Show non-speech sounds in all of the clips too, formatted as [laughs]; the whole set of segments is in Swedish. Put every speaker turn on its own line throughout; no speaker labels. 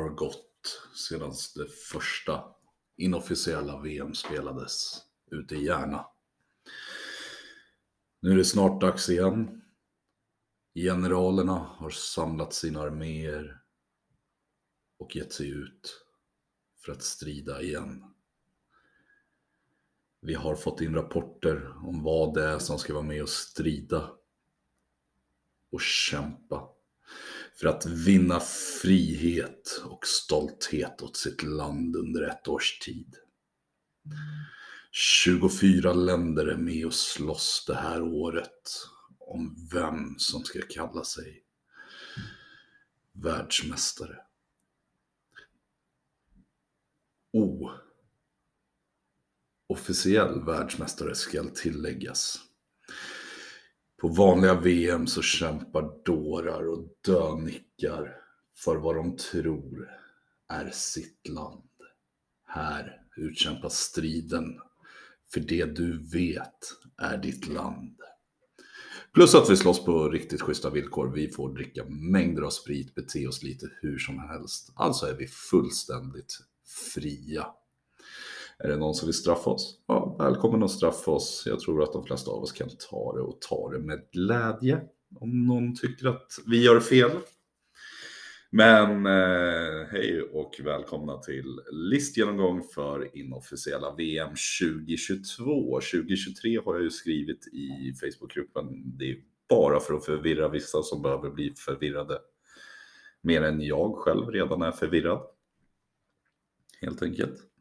har gått sedan det första inofficiella VM spelades ute i Järna. Nu är det snart dags igen. Generalerna har samlat sina arméer och gett sig ut för att strida igen. Vi har fått in rapporter om vad det är som ska vara med och strida och kämpa för att vinna frihet och stolthet åt sitt land under ett års tid. 24 länder är med och slåss det här året om vem som ska kalla sig världsmästare. O. Officiell världsmästare skall tilläggas. På vanliga VM så kämpar dårar och dönickar för vad de tror är sitt land. Här utkämpas striden för det du vet är ditt land. Plus att vi slåss på riktigt schyssta villkor. Vi får dricka mängder av sprit, bete oss lite hur som helst. Alltså är vi fullständigt fria. Är det någon som vill straffa oss? Ja, välkommen att straffa oss. Jag tror att de flesta av oss kan ta det och ta det med glädje. Om någon tycker att vi gör fel. Men eh, hej och välkomna till listgenomgång för inofficiella VM 2022. 2023 har jag ju skrivit i Facebookgruppen. Det är bara för att förvirra vissa som behöver bli förvirrade. Mer än jag själv redan är förvirrad. Helt enkelt.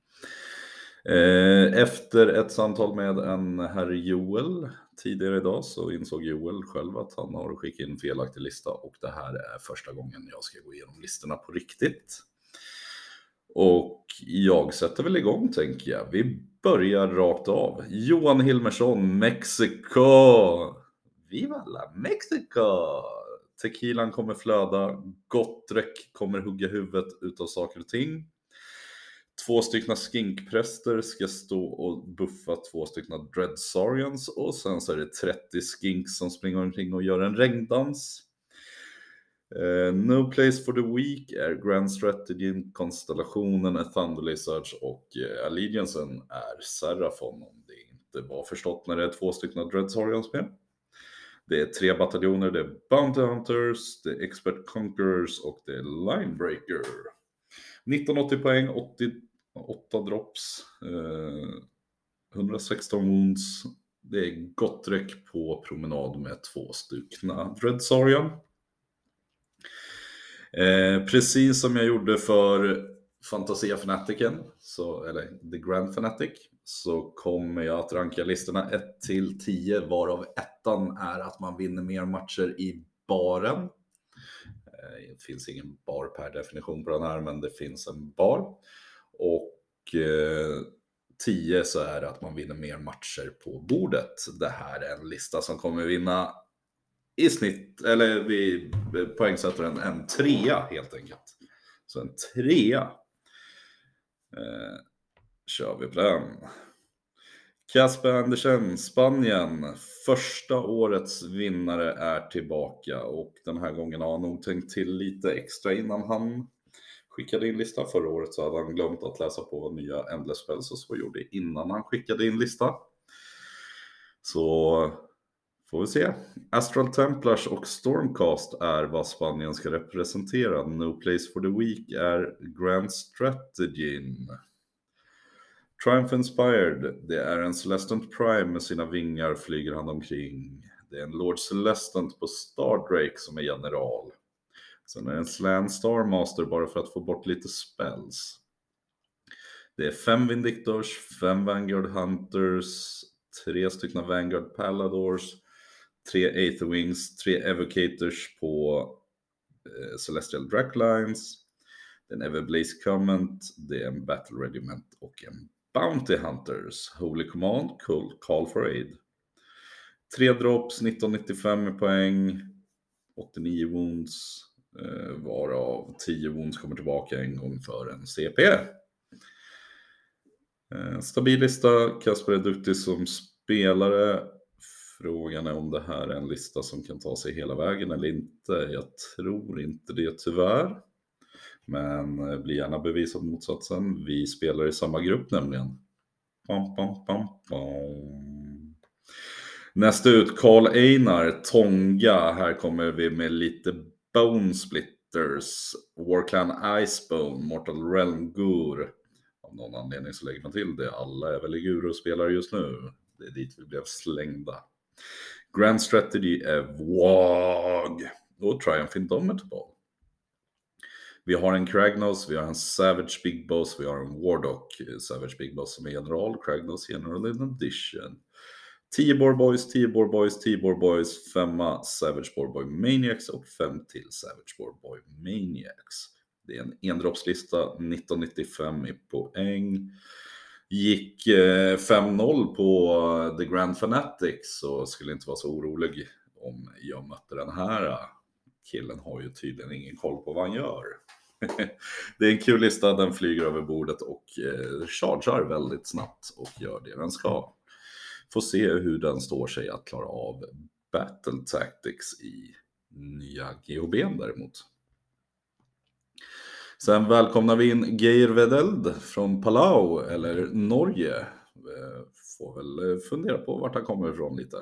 Eh, efter ett samtal med en herr Joel tidigare idag så insåg Joel själv att han har skickat in en felaktig lista och det här är första gången jag ska gå igenom listorna på riktigt. Och jag sätter väl igång tänker jag. Vi börjar rakt av. Johan Hilmersson, Mexiko. Viva la Mexico! Tequilan kommer flöda, gott dräck kommer hugga huvudet utav saker och ting. Två stycken skinkpräster ska stå och buffa två stycken dreadsarians och sen så är det 30 skinks som springer omkring och gör en regndans. Uh, no Place for the Week är Grand Strategy, konstellationen är Thunder Lizards och uh, Allegiancen är Serafon om det inte var förstått när det är två stycken Dreadsarians med. Det är tre bataljoner, det är Bounty Hunters, det är Expert Conquerors och det är Linebreaker. 1980 poäng, 80 8 drops, eh, 116 wounds. Det är gott räck på promenad med två styckna Dreadsarian. Eh, precis som jag gjorde för Fantasia Fanaticen, så, eller The Grand Fanatic, så kommer jag att ranka listorna 1 till 10 varav ettan är att man vinner mer matcher i baren. Eh, det finns ingen bar per definition på den här, men det finns en bar. Och eh, 10 så är det att man vinner mer matcher på bordet. Det här är en lista som kommer vinna i snitt, eller vi poängsätter en, en trea helt enkelt. Så en trea eh, kör vi på den. Casper Andersen, Spanien. Första årets vinnare är tillbaka och den här gången har han nog tänkt till lite extra innan han skickade in listan förra året så hade han glömt att läsa på vad nya Endless Spells och så gjorde innan han skickade in listan. Så får vi se. Astral Templars och Stormcast är vad Spanien ska representera. No Place for the Week är Grand Strategin. Triumph Inspired, det är en Celestant Prime med sina vingar flyger han omkring. Det är en Lord Celestant på Stardrake som är general. Sen är det en Slan Star Master bara för att få bort lite spells. Det är fem Vindictors, fem Vanguard Hunters, tre stycken Vanguard Paladors, tre Aetherwings, tre Evocators på eh, Celestial Draclines, det är en Everblaze Comment, det är en Battle Regiment och en Bounty Hunters, Holy Command, Call for Aid. Tre drops, 1995 poäng, 89 wounds, Eh, varav 10 wounds kommer tillbaka en gång för en CP. Eh, stabil lista, Kasper är duktig som spelare. Frågan är om det här är en lista som kan ta sig hela vägen eller inte. Jag tror inte det tyvärr. Men eh, bli gärna bevisad motsatsen. Vi spelar i samma grupp nämligen. Bam, bam, bam, bam. Nästa ut, Karl Einar, Tonga. Här kommer vi med lite Bone Splitters, Warclan Icebone, Mortal Realm Gur. Av någon anledning så lägger man till det. Alla är väl i Gur och spelar just nu. Det är dit vi blev slängda. Grand Strategy är VOG och Triumph Indomitable. Vi har en Kragnos, vi har en Savage Big Boss, vi har en Wardock. Eh, Savage Big Boss som är general, Kragnos general in addition. 10 Bore Boys, 10 Bore Boys, 10 Bore Boys, 5 Savage Bore Boy Maniacs och 5 till Savage Bore Boy Maniacs. Det är en endroppslista, 1995 i poäng. Gick eh, 5-0 på eh, The Grand Fanatics så skulle inte vara så orolig om jag mötte den här. Killen har ju tydligen ingen koll på vad han gör. [laughs] det är en kul lista, den flyger över bordet och eh, chargear väldigt snabbt och gör det den ska. Får se hur den står sig att klara av Battle Tactics i nya GHB däremot. Sen välkomnar vi in Geir Vedeld från Palau, eller Norge. Eh, får väl eh, fundera på vart han kommer ifrån lite.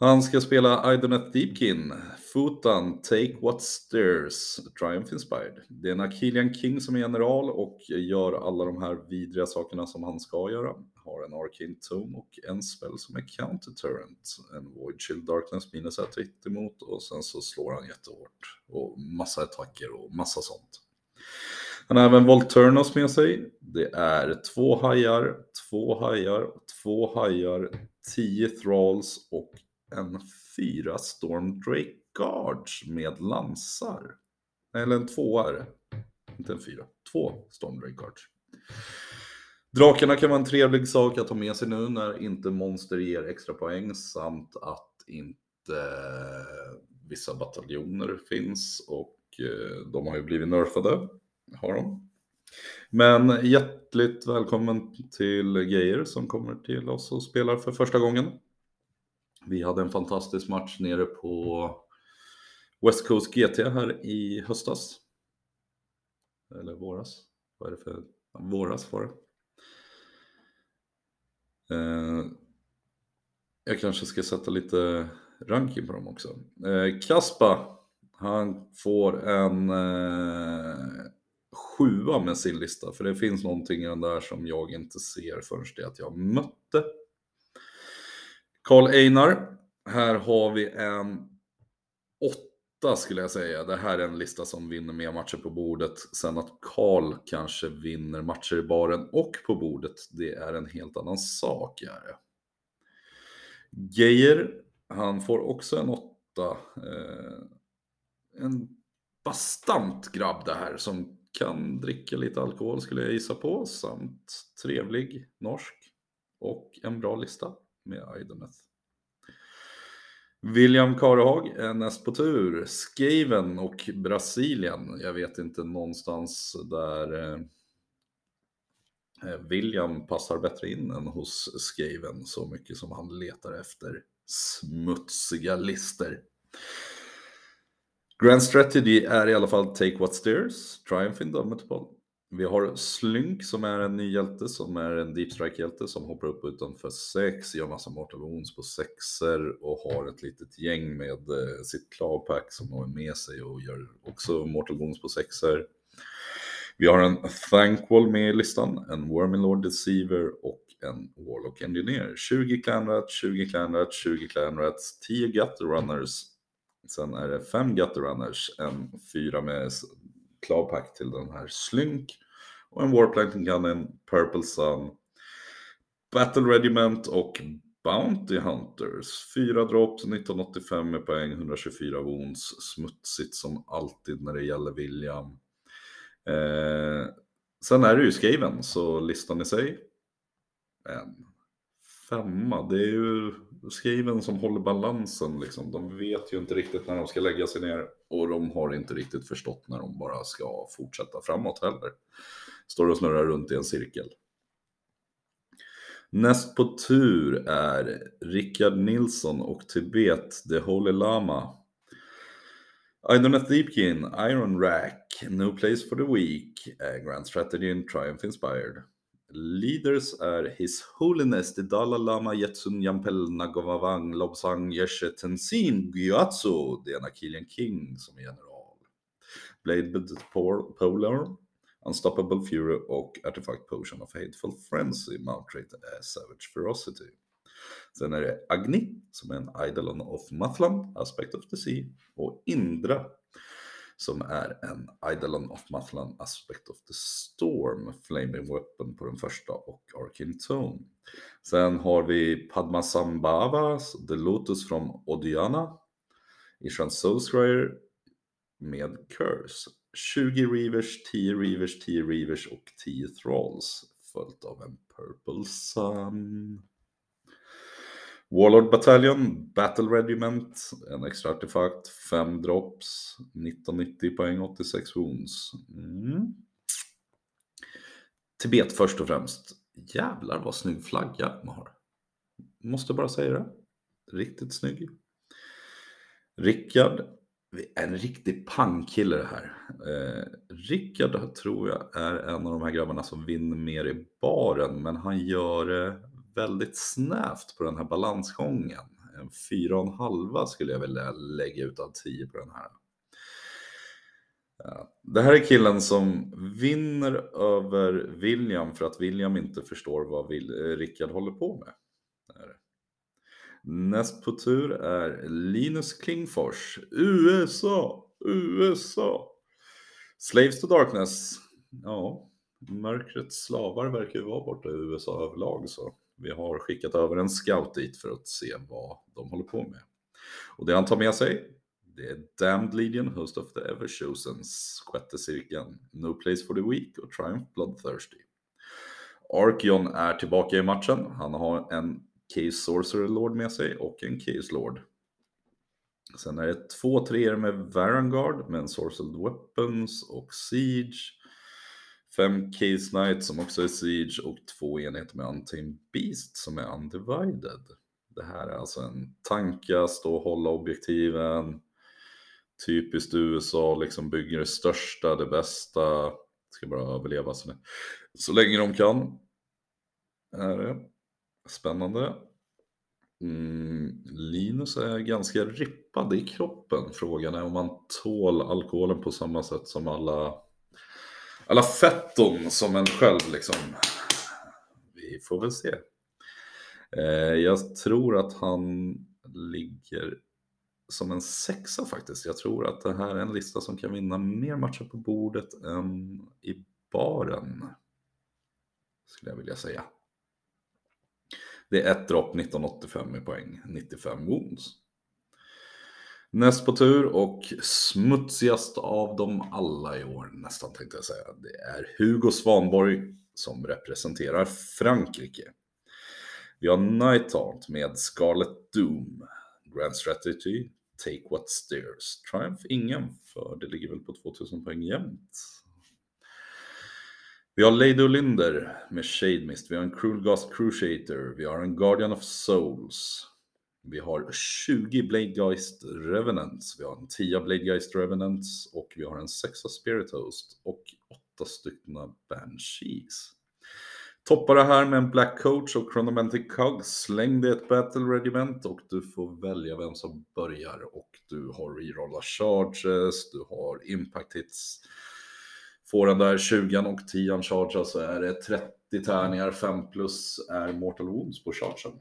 Han ska spela Idonet Deepkin, Futan, Take What Stirs, Triumph Inspired. Det är en Akilian King som är general och gör alla de här vidriga sakerna som han ska göra. Har en Arcane Tome och en spel som är Counter Turrent. En Void Chill Darkness minus ett hit emot och sen så slår han jättehårt. Och massa attacker och massa sånt. Han har även Volturnos med sig. Det är två hajar, två hajar, två hajar, tio thralls och en fyra Storm Drake Guards med lansar. Eller en tvåa är det. Inte en fyra. Två Storm Drake Guards. Drakarna kan vara en trevlig sak att ha med sig nu när inte monster ger extra poäng samt att inte vissa bataljoner finns och eh, de har ju blivit nerfade. Har de. Men hjärtligt välkommen till Geijer som kommer till oss och spelar för första gången. Vi hade en fantastisk match nere på West Coast GT här i höstas. Eller våras. Vad är det för? Våras var det. Eh, jag kanske ska sätta lite ranking på dem också. Eh, Kaspa, han får en eh, sjua med sin lista. För det finns någonting i den där som jag inte ser förrän det att jag mötte Karl Einar. Här har vi en åtta skulle jag säga. Det här är en lista som vinner mer matcher på bordet. Sen att Karl kanske vinner matcher i baren och på bordet, det är en helt annan sak. Är Geijer, han får också en åtta. Eh, en bastant grabb det här som kan dricka lite alkohol skulle jag gissa på. Samt trevlig norsk och en bra lista med Idometh. William Karehag är näst på tur. Skaven och Brasilien. Jag vet inte någonstans där eh, eh William passar bättre in än hos Skaven så mycket som han letar efter smutsiga lister. Grand Strategy är i alla fall Take What Steers, Triumph Indomitable, vi har Slynk som är en ny hjälte som är en deep strike-hjälte som hoppar upp utanför 6, gör massa mortal wounds på sexer och har ett litet gäng med eh, sitt klavpack som har med sig och gör också mortal wounds på sexer. Vi har en Thankwall med i listan, en Wormilord Deceiver och en Warlock Engineer. 20 Clanrats, 20 Clanrats, 20 Clanrats, 10 Gutter Runners. Sen är det 5 Gutter Runners, en 4 med Clawpack till den här Slynk. Och en Warplanking Gun, en Purple Sun. Battle Regiment och Bounty Hunters. Fyra drops, 1985 med poäng, 124 wounds. Smutsigt som alltid när det gäller William. Eh, sen är det ju skriven, så listan i sig. En femma, det är ju skriven som håller balansen liksom. De vet ju inte riktigt när de ska lägga sig ner och de har inte riktigt förstått när de bara ska fortsätta framåt heller. Står och snurrar runt i en cirkel. Näst på tur är Rickard Nilsson och Tibet, The Holy Lama. Idoneth Deepkin, Iron Rack, No Place for the Weak, eh, Grand Strategy and Triumph Inspired. Leaders är His Holiness the Dalai Lama Jetsun Yampel Nagavavang Lobsang Yeshe Tenzin Gyatso, det är Nakilian King som är general. Blade Polar, Unstoppable Fury och Artifact Potion of Hateful Frenzy, Mount är Savage Ferocity. Sen är det Agni som är en Eidolon of Mathlan, Aspect of the Sea. Och Indra som är en Eidolon of Mathlan, Aspect of the Storm, Flaming Weapon på den första och Arkin Tone. Sen har vi Padma Sambhava, The Lotus från Odiana, Ishan Soulscryer med Curse. 20 Reavers, 10 Reavers, 10 Reavers och 10 Thralls följt av en Purple Sun. Warlord Battalion, Battle Regiment, en extra artefakt, 5 drops, 1990 poäng, 86 wounds. Mm. Tibet först och främst. Jävlar vad snygg flagga man har. Måste bara säga det. Riktigt snygg. Rickard, en riktig pangkille det här. Eh, Rickard tror jag är en av de här grabbarna som vinner mer i baren, men han gör det väldigt snävt på den här balansgången. En fyra och en halva skulle jag vilja lägga ut av 10 på den här. Det här är killen som vinner över William för att William inte förstår vad eh, Rickard håller på med. Näst på tur är Linus Klingfors, USA, USA. Slaves to Darkness. Ja, mörkrets slavar verkar ju vara borta i USA överlag så vi har skickat över en scout dit för att se vad de håller på med. Och det han tar med sig, det är Damned Legion, Host of the Everchosens, sjätte cirkeln, No Place for the Weak och Triumph Bloodthirsty. Arkion är tillbaka i matchen. Han har en Case Sorcerer Lord med sig och en Case Lord. Sen är det två treor med Varangard med en Sorcered Weapons och Siege. Fem Case Knight som också är Siege och två enheter med Untamed Beast som är Undivided. Det här är alltså en tanka, stå och hålla objektiven. Typiskt USA, liksom bygger det största, det bästa. Ska bara överleva så, så länge de kan. Är det. Spännande. Mm, Linus är ganska rippad i kroppen. Frågan är om man tål alkoholen på samma sätt som alla alla fetton som en själv liksom. Vi får väl se. Eh, jag tror att han ligger som en sexa faktiskt. Jag tror att det här är en lista som kan vinna mer matcher på bordet än i baren. Skulle jag vilja säga. Det är ett dropp 1985 i poäng, 95 wounds. Näst på tur och smutsigast av dem alla i år nästan tänkte jag säga. Det är Hugo Svanborg som representerar Frankrike. Vi har Night med Scarlet Doom, Grand Strategy, Take What Steers, Triumph ingen, för det ligger väl på 2000 poäng jämnt. Vi har Lady Olinder med Shade Mist, vi har en Cruel Gas Cruciator, vi har en Guardian of Souls, vi har 20 Bladegeist Revenants, vi har en 10 Bladegeist Revenants och vi har en 6 Spirit Host och 8 stycken Banshees. Toppa det här med en Black Coach och Chronomantic Cog. Släng dig ett Battle Regiment och du får välja vem som börjar. Och du har rerolla charges, du har impact hits. Får den där 20 och 10 charge så är det 30 tärningar, 5 plus är Mortal Wounds på chargen.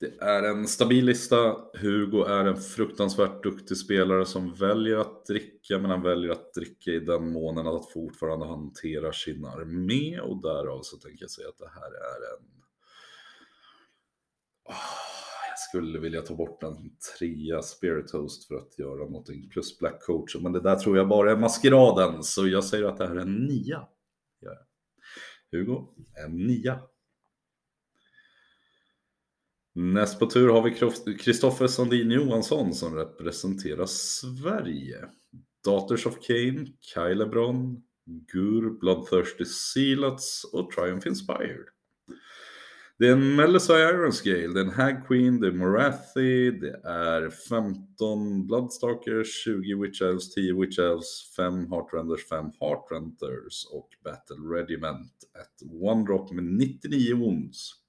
Det är en stabil lista. Hugo är en fruktansvärt duktig spelare som väljer att dricka, men han väljer att dricka i den månen att fortfarande hantera sin armé och därav så tänker jag säga att det här är en... Oh, jag skulle vilja ta bort en trea Spirit Host för att göra någonting plus Black Coach, men det där tror jag bara är maskeraden, så jag säger att det här är en nia. Hugo, en nia. Näst på tur har vi Kristoffer Sandin Johansson som representerar Sverige. Daughters of Cain, Kylebron, Gur, Bloodthirsty Sealats och Triumph Inspired. Det är en Melisai Ironscale, det är en Hag Queen, det är Morathi, det är 15 Bloodstalkers, 20 Witch Elves, 10 Witch Elves, 5 Heartrenders, 5 Heartrenders och Battle Regiment. Ett One-Drop med 99 wounds.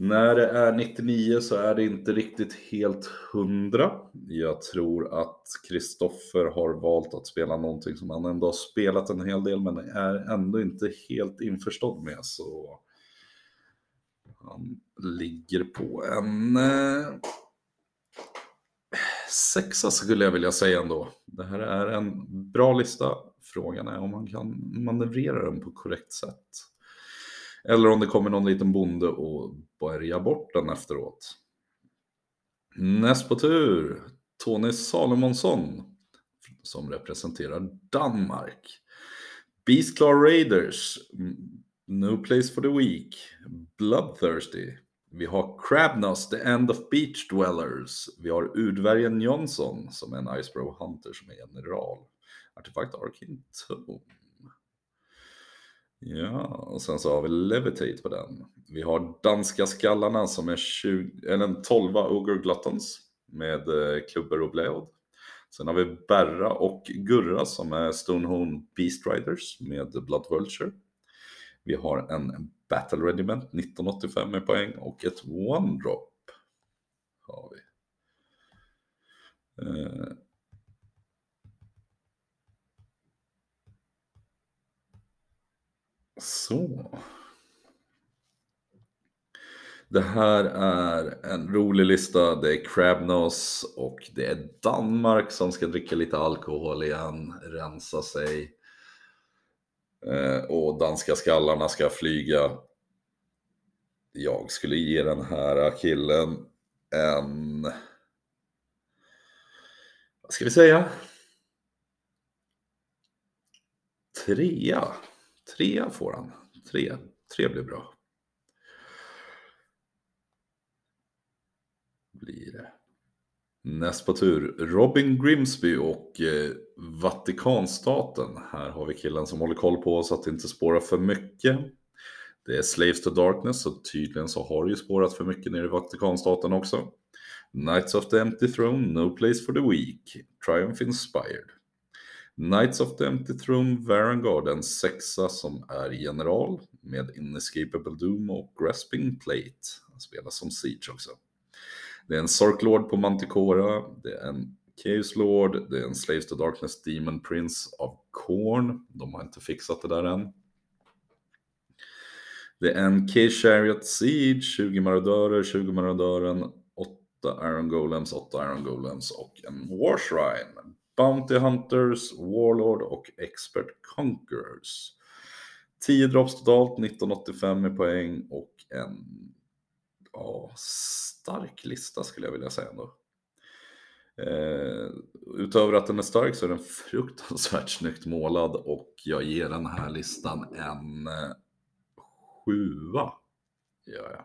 När det är 99 så är det inte riktigt helt 100. Jag tror att Kristoffer har valt att spela någonting som han ändå har spelat en hel del men är ändå inte helt införstådd med. Så han ligger på en eh, sexa skulle jag vilja säga ändå. Det här är en bra lista. Frågan är om man kan manövrera den på korrekt sätt. Eller om det kommer någon liten bonde och bärgar bort den efteråt. Näst på tur, Tony Salomonsson som representerar Danmark. Beastclaw Raiders, mm, No Place for the Weak, Bloodthirsty. Vi har Crabnos, The End of Beach Dwellers. Vi har Udvärgen Jonsson, som är en Icebrow Hunter som är general. Artefakt Arkin Tome. Ja, och sen så har vi Levitate på den. Vi har Danska skallarna som är 20, eller eh, en 12 Ogre Gluttons med eh, klubbor och blöd. Sen har vi Berra och Gurra som är Stonehorn Beast Riders med Blood Vulture. Vi har en Battle Regiment 1985 med poäng och ett One Drop. Har vi. Eh, Så. Det här är en rolig lista. Det är Crabnos och det är Danmark som ska dricka lite alkohol igen, rensa sig. Eh, och danska skallarna ska flyga. Jag skulle ge den här killen en... Vad ska vi säga? Trea. Trea får han. Tre. Tre blir bra. Blir det. Näst på tur, Robin Grimsby och eh, Vatikanstaten. Här har vi killen som håller koll på oss att det inte spårar för mycket. Det är Slaves to Darkness, så tydligen så har det ju spårat för mycket nere i Vatikanstaten också. Knights of the Empty Throne, No Place for the Weak, Triumph Inspired. Knights of the Empty Throne Varangard, en sexa som är general med Inescapable Doom och Grasping Plate. Han spelar som Siege också. Det är en Sork Lord på Manticora, det är en Chaos Lord, det är en Slaves to Darkness Demon Prince av Korn. De har inte fixat det där än. Det är en K-Chariot Siege, 20 marodörer, 20 marodören, 8 Iron Golems, 8 Iron Golems och en Warshrine. Bounty Hunters, Warlord och Expert Conquerors. 10 drops totalt, 1985 i poäng och en ja, stark lista skulle jag vilja säga ändå. Eh, utöver att den är stark så är den fruktansvärt snyggt målad och jag ger den här listan en eh, sjua. Gör jag.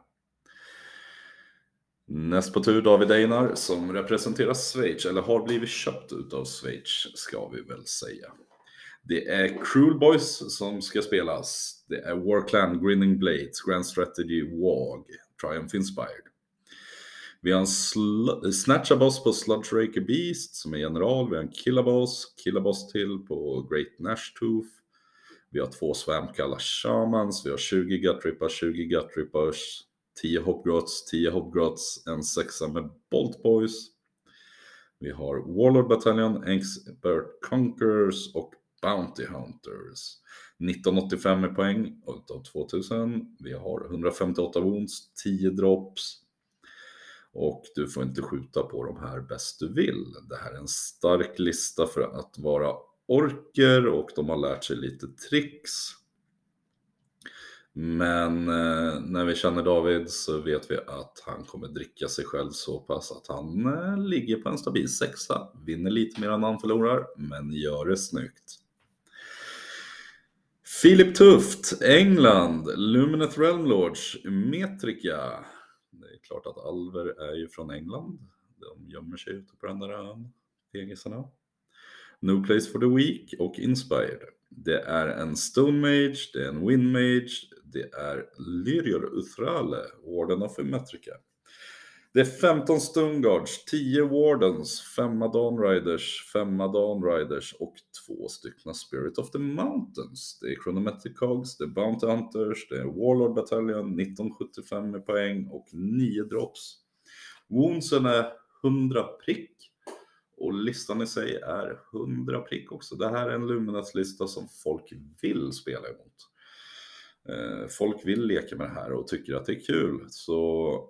Näst på tur David Einar som representerar Schweiz, eller har blivit köpt utav Schweiz ska vi väl säga. Det är Cruel Boys som ska spelas. Det är Warclan, Grinning Blades, Grand Strategy, WAG, Triumph Inspired. Vi har en sl- Snatchaboss på Sludge Raker Beast som är general. Vi har en Killaboss, Killaboss till på Great Nash Tooth. Vi har två Svampkalla Shamans, vi har 20 Gutrippers, 20 Gutrippers, 10 Hopgrots, 10 Hopgrots, en sexa med Bolt Boys. Vi har Warlord Battalion, Expert Conquerors och Bounty Hunters. 1985 i poäng utav 2000. Vi har 158 wounds, 10 drops. Och du får inte skjuta på de här bäst du vill. Det här är en stark lista för att vara orker och de har lärt sig lite tricks. Men eh, när vi känner David så vet vi att han kommer dricka sig själv så pass att han eh, ligger på en stabil sexa. Vinner lite mer än han förlorar, men gör det snyggt. Philip Tuft, England, Lumineth Realm Lords, Metrika. Det är klart att Alver är ju från England. De gömmer sig ute på den där ön, fegisarna. No Place for the Weak och Inspired. Det är en Stone Mage, det är en Wind Mage, det är Lyrior Uthrale, Warden of Immetrica. Det är 15 Stunguards, 10 Wardens, 5 Dawn Riders, 5 Dawn Riders och två stycken Spirit of the Mountains. Det är Chronometric Cogs, det är Bounty Hunters, det är Warlord Battalion, 1975 med poäng och 9 drops. Woundsen är 100 prick och listan i sig är 100 prick också. Det här är en Luminous-lista som folk vill spela emot. Eh, folk vill leka med det här och tycker att det är kul. Så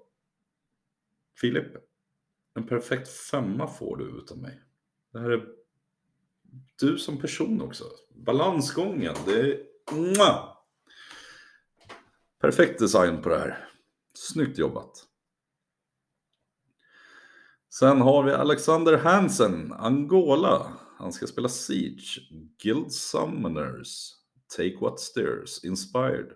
Filip, en perfekt femma får du utav mig. Det här är du som person också. Balansgången, det är... Perfekt design på det här. Snyggt jobbat. Sen har vi Alexander Hansen, Angola. Han ska spela Siege, Guild Summoners, Take What Steers, Inspired.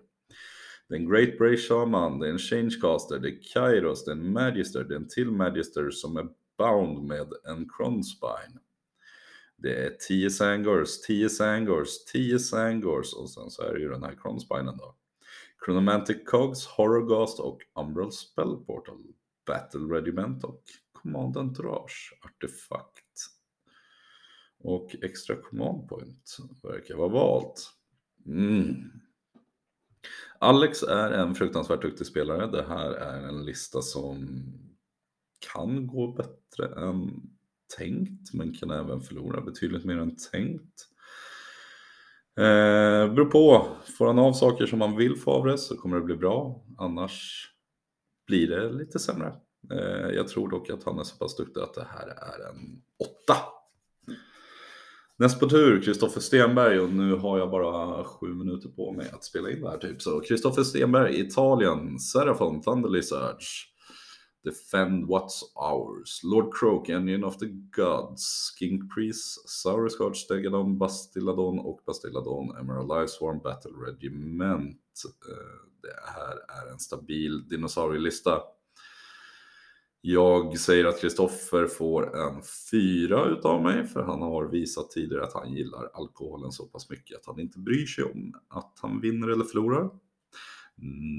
Det är en Great Bray Shaman, det är en Changecaster, det är Kairos, det är en Magister, det är en till Magister som är bound med en Cronspine. Det är 10 Sangors, 10 Sangors, 10 Sangors och sen så är det ju den här Cronspinen då. Chronomantic Cogs, Horrorgast och Umbral Spellportal, Battle Regiment och Command Entourage Artefakt. Och extra command point verkar vara valt. Mm. Alex är en fruktansvärt duktig spelare. Det här är en lista som kan gå bättre än tänkt, men kan även förlora betydligt mer än tänkt. Eh, beror på, får han av saker som han vill få av det så kommer det bli bra, annars blir det lite sämre. Eh, jag tror dock att han är så pass duktig att det här är en åtta. Näst på tur, Kristoffer Stenberg och nu har jag bara sju minuter på mig att spela in det här typ. Så Kristoffer Stenberg, Italien, Serafon, Thunder Lizards, Defend What's Ours, Lord Croak, Engine of the Gods, King Priest, Sour Guard, Stegadon, Bastilladon och Bastilladon, Emerald Swarm, Battle Regiment. Eh, det här är en stabil dinosaurielista. Jag säger att Kristoffer får en fyra utav mig för han har visat tidigare att han gillar alkoholen så pass mycket att han inte bryr sig om att han vinner eller förlorar.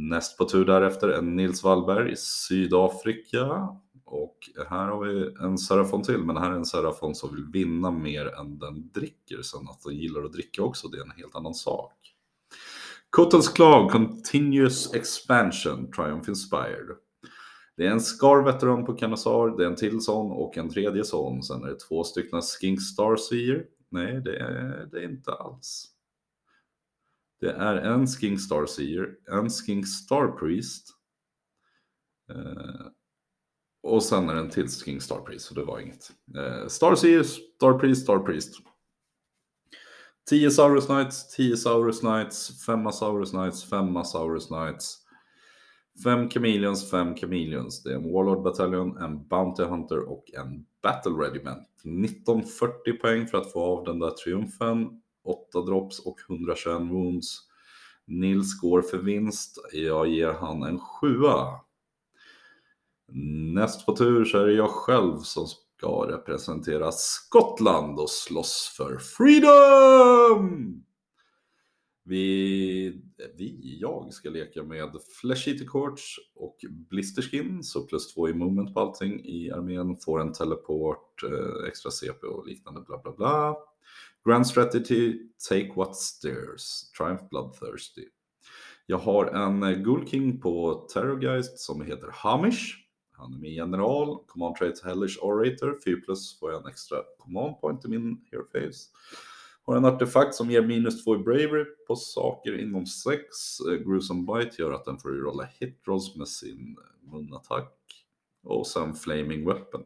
Näst på tur därefter är Nils Wallberg, Sydafrika. Och här har vi en Serafon till, men här är en Serafon som vill vinna mer än den dricker. Sen att den gillar att dricka också, det är en helt annan sak. Cottons Claw, Continuous Expansion, Triumph Inspired. Det är en Scar-veteran på Canazar, det är en till sån och en tredje sån. Sen är det två stycken Skink Starseer. Nej, det är det är inte alls. Det är en Skink Starseer, en Skink Star Priest. Eh, och sen är det en till Skink Star Priest, så det var inget. Eh, Starseer, Star Priest, Star Priest. 10 Saurus Knights, 10 Saurus Knights, 5 Saurus Knights, 5 Saurus Knights. Fem Chameleons, fem Chameleons. Det är en Warlord Battalion, en Bounty Hunter och en Battle Regiment. 1940 poäng för att få av den där triumfen. 8 drops och 121 wounds. Nils går för vinst. Jag ger han en sjua. Näst på tur så är det jag själv som ska representera Skottland och slåss för freedom! Vi, vi, jag ska leka med Flesh Eater Courts och Blisterskin, så plus två i moment på allting i armén, får en teleport, eh, extra CP och liknande bla bla bla. Grand Strategy, Take What Stairs, Triumph Bloodthirsty. Jag har en eh, Ghoul King på Terrorgeist som heter Hamish. Han är min general, Command Trait Hellish Orator, 4 plus får jag en extra command point i min hero phase. Har en artefakt som ger minus 2 i bravery på saker inom 6. Eh, gruesome Bite gör att den får rolla hit rolls med sin munattack. Och sen Flaming Weapon.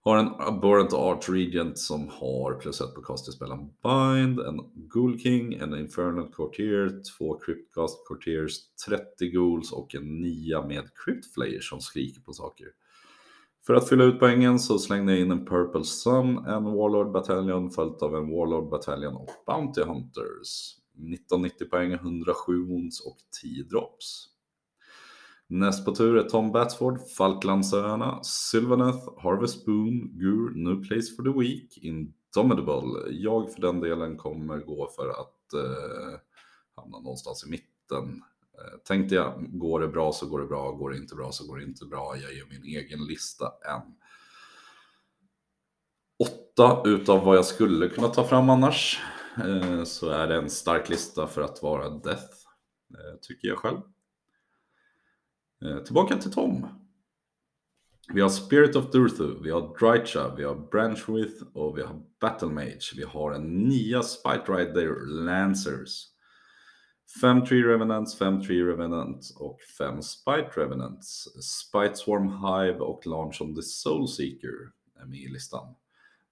Har en Abhorrent Art Regent som har plus 1 på castspelen Bind, en Ghoul King, en Infernal Courtier, två Cryptcast Courtiers, 30 Ghouls och en nia med Crypt Flayer som skriker på saker. För att fylla ut poängen så slängde jag in en Purple Sun, en Warlord Battalion följt av en Warlord Battalion och Bounty Hunters. 1990 poäng, 107 wounds och 10 drops. Näst på tur är Tom Batsford, Falklandsöarna, Sylvaneth, Harvest Boon, Gur, New Place for the Week, Indomitable. Jag för den delen kommer gå för att eh, hamna någonstans i mitten. Eh, tänkte jag, går det bra så går det bra, går det inte bra så går det inte bra. Jag gör min egen lista än. Åtta utav vad jag skulle kunna ta fram annars. Eh, så är det en stark lista för att vara Death, eh, tycker jag själv. Tillbaka till Tom. Vi har Spirit of Durthu, vi har Drycha, vi har Branchwith och vi har Battlemage. Vi har en nya Spite Rider Lancers. 5 Tree Revenants, 5 Tree Revenants och 5 Spite Revenants. Spite Swarm Hive och Launch on the Soul Seeker är med i listan.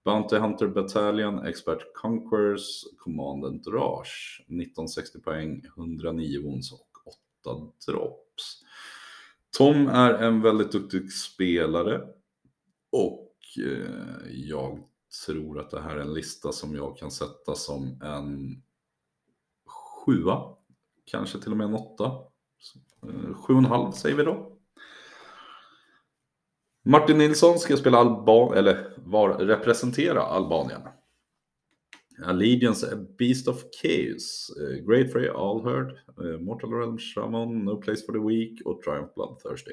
Bounty Hunter Battalion, Expert Conquerors, Command Rage. 1960 poäng, 109 wounds och 8 drops. Tom är en väldigt duktig spelare och eh, jag tror att det här är en lista som jag kan sätta som en sjua, kanske till och med en åtta. Eh, sju och en halv säger vi då. Martin Nilsson ska spela Alban eller var, representera Albanien. Allegiance, Beast of Chaos, eh, Great Frey All Heard, eh, Mortal Realm Shaman, No Place for the Weak och Triumph Bloodthirsty.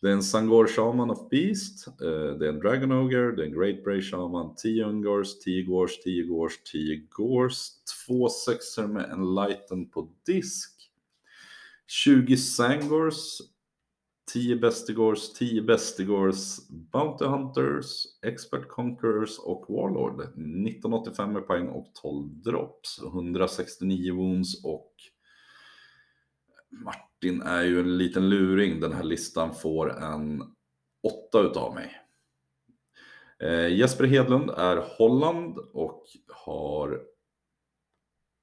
Det är en Sangor Shaman of Beast, eh, det är en Dragon Ogre, det är en Great Bray Shaman, 10 Ungors, 10 Gors, 10 Gors, 10 Gors, 2 sexer med en Lighten på disk, 20 Sangors, 10 Bestigors, 10 Bestigors, Bounty Hunters, Expert Conquerors och Warlord. 1985 med poäng och 12 drops. 169 wounds och Martin är ju en liten luring. Den här listan får en 8 utav mig. Eh, Jesper Hedlund är Holland och har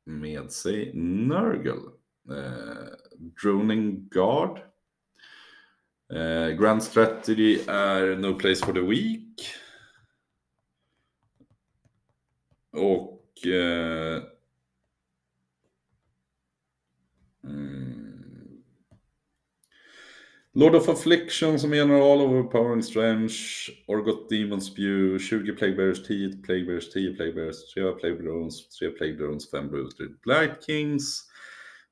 med sig Nurgle. Eh, Droning Guard Eh, Grand Strategy är No Place for the Week. Och... Eh, Lord of Affliction som general over Power and strange, Orgot Demon Spew, 20 Plague Bears, 10 Plague Bears, 10 Plague Bears, 3 Plague Drones, 3 Plague Drones, 5 Brutal Blight Kings.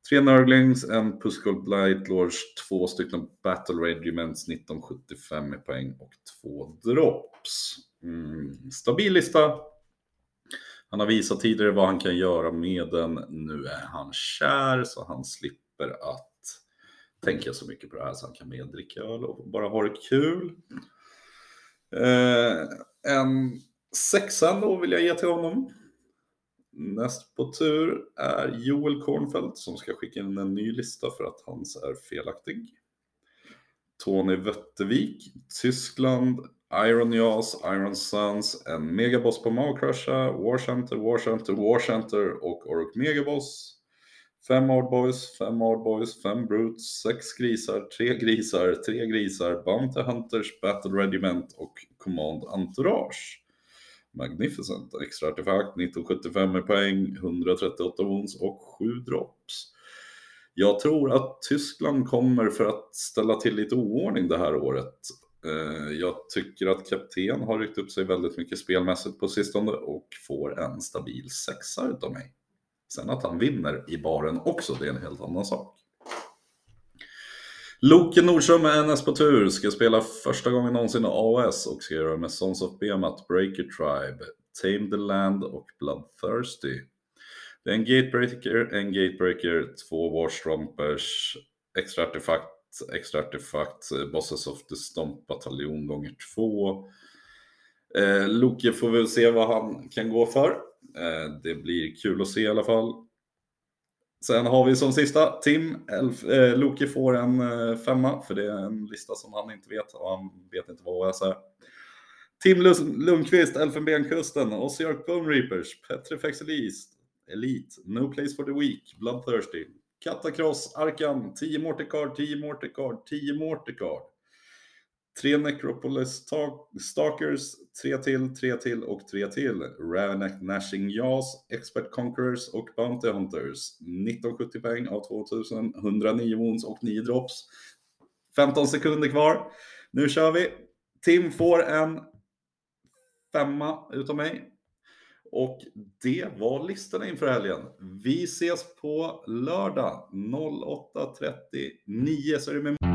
3 Nurglings, en Puskull Blight Lords, 2 stycken Battle Regiments 1975 i poäng och 2 drops. Mm, stabil lista. Han har visat tidigare vad han kan göra med den. Nu är han kär så han slipper att tänka så mycket på det här så han kan mer dricka öl och bara ha det kul. Eh, en sexa då vill jag ge till honom. Näst på tur är Joel Kornfeldt som ska skicka in en ny lista för att hans är felaktig. Tony Wettervik, Tyskland, Iron Jaws, Iron Sons, en megaboss på Maucrusha, War Center, War Center, War Center och Ork Megaboss. Fem Boys, fem Boys, fem Brutes, sex grisar, tre grisar, tre grisar, Bounty Hunters, Battle Regiment och Command Entourage. Magnificent. Extra artefakt, 1975 med poäng, 138 wounds och 7 drops. Jag tror att Tyskland kommer för att ställa till lite oordning det här året. Eh, jag tycker att kapten har ryckt upp sig väldigt mycket spelmässigt på sistone och får en stabil sexa utav mig. Sen att han vinner i baren också, det är en helt annan sak. Loke Nordström är NS på tur, ska spela första gången någonsin i AOS och ska göra med Sons of Behemoth, Breaker Tribe, Tame the Land och Bloodthirsty. Det är en Gatebreaker, en Gatebreaker, två Warstrumpers, extra artefakt, extra artefakt, Bosses of the Stomp bataljon gånger två. Eh, Loke får vi se vad han kan gå för. Eh, det blir kul att se i alla fall. Sen har vi som sista Tim. Elf, eh, Loki får en eh, femma, för det är en lista som han inte vet och han vet inte vad OS är. Tim Lundqvist, Elfenbenkusten, Ossiark Bone Reapers, Petrifex Elite, Elite, No Place for the Weak, Bloodthirsty, Catacross, Arkan, 10 Morticard, 10 Morticard, 10 Morticard. Tre Necropolis Stalkers, tre till, tre till och tre till. Ravenack Nashing Jaws, Expert Conquerors och Bounty Hunters. 1970 poäng av 2000, 109 wounds och 9 drops. 15 sekunder kvar. Nu kör vi. Tim får en femma utav mig. Och det var listorna inför helgen. Vi ses på lördag 08.39 så är det med